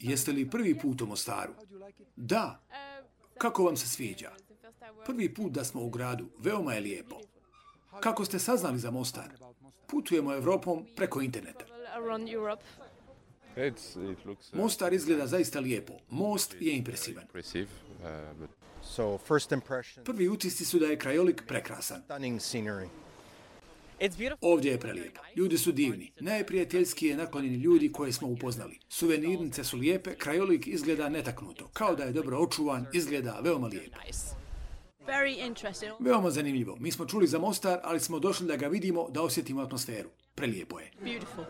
Jeste li prvi put u Mostaru? Da. Kako vam se sviđa? Prvi put da smo u gradu, veoma je lijepo. Kako ste saznali za Mostar? Putujemo Evropom preko interneta. Mostar izgleda zaista lijepo. Most je impresivan. Prvi utisci su da je krajolik prekrasan. Ovdje je prelijepo. Ljudi su divni. Najprijateljski je naklonjeni ljudi koje smo upoznali. Suvenirnice su lijepe, krajolik izgleda netaknuto. Kao da je dobro očuvan, izgleda veoma lijepo. Veoma zanimljivo. Mi smo čuli za Mostar, ali smo došli da ga vidimo, da osjetimo atmosferu. Prelijepo je. Beautiful.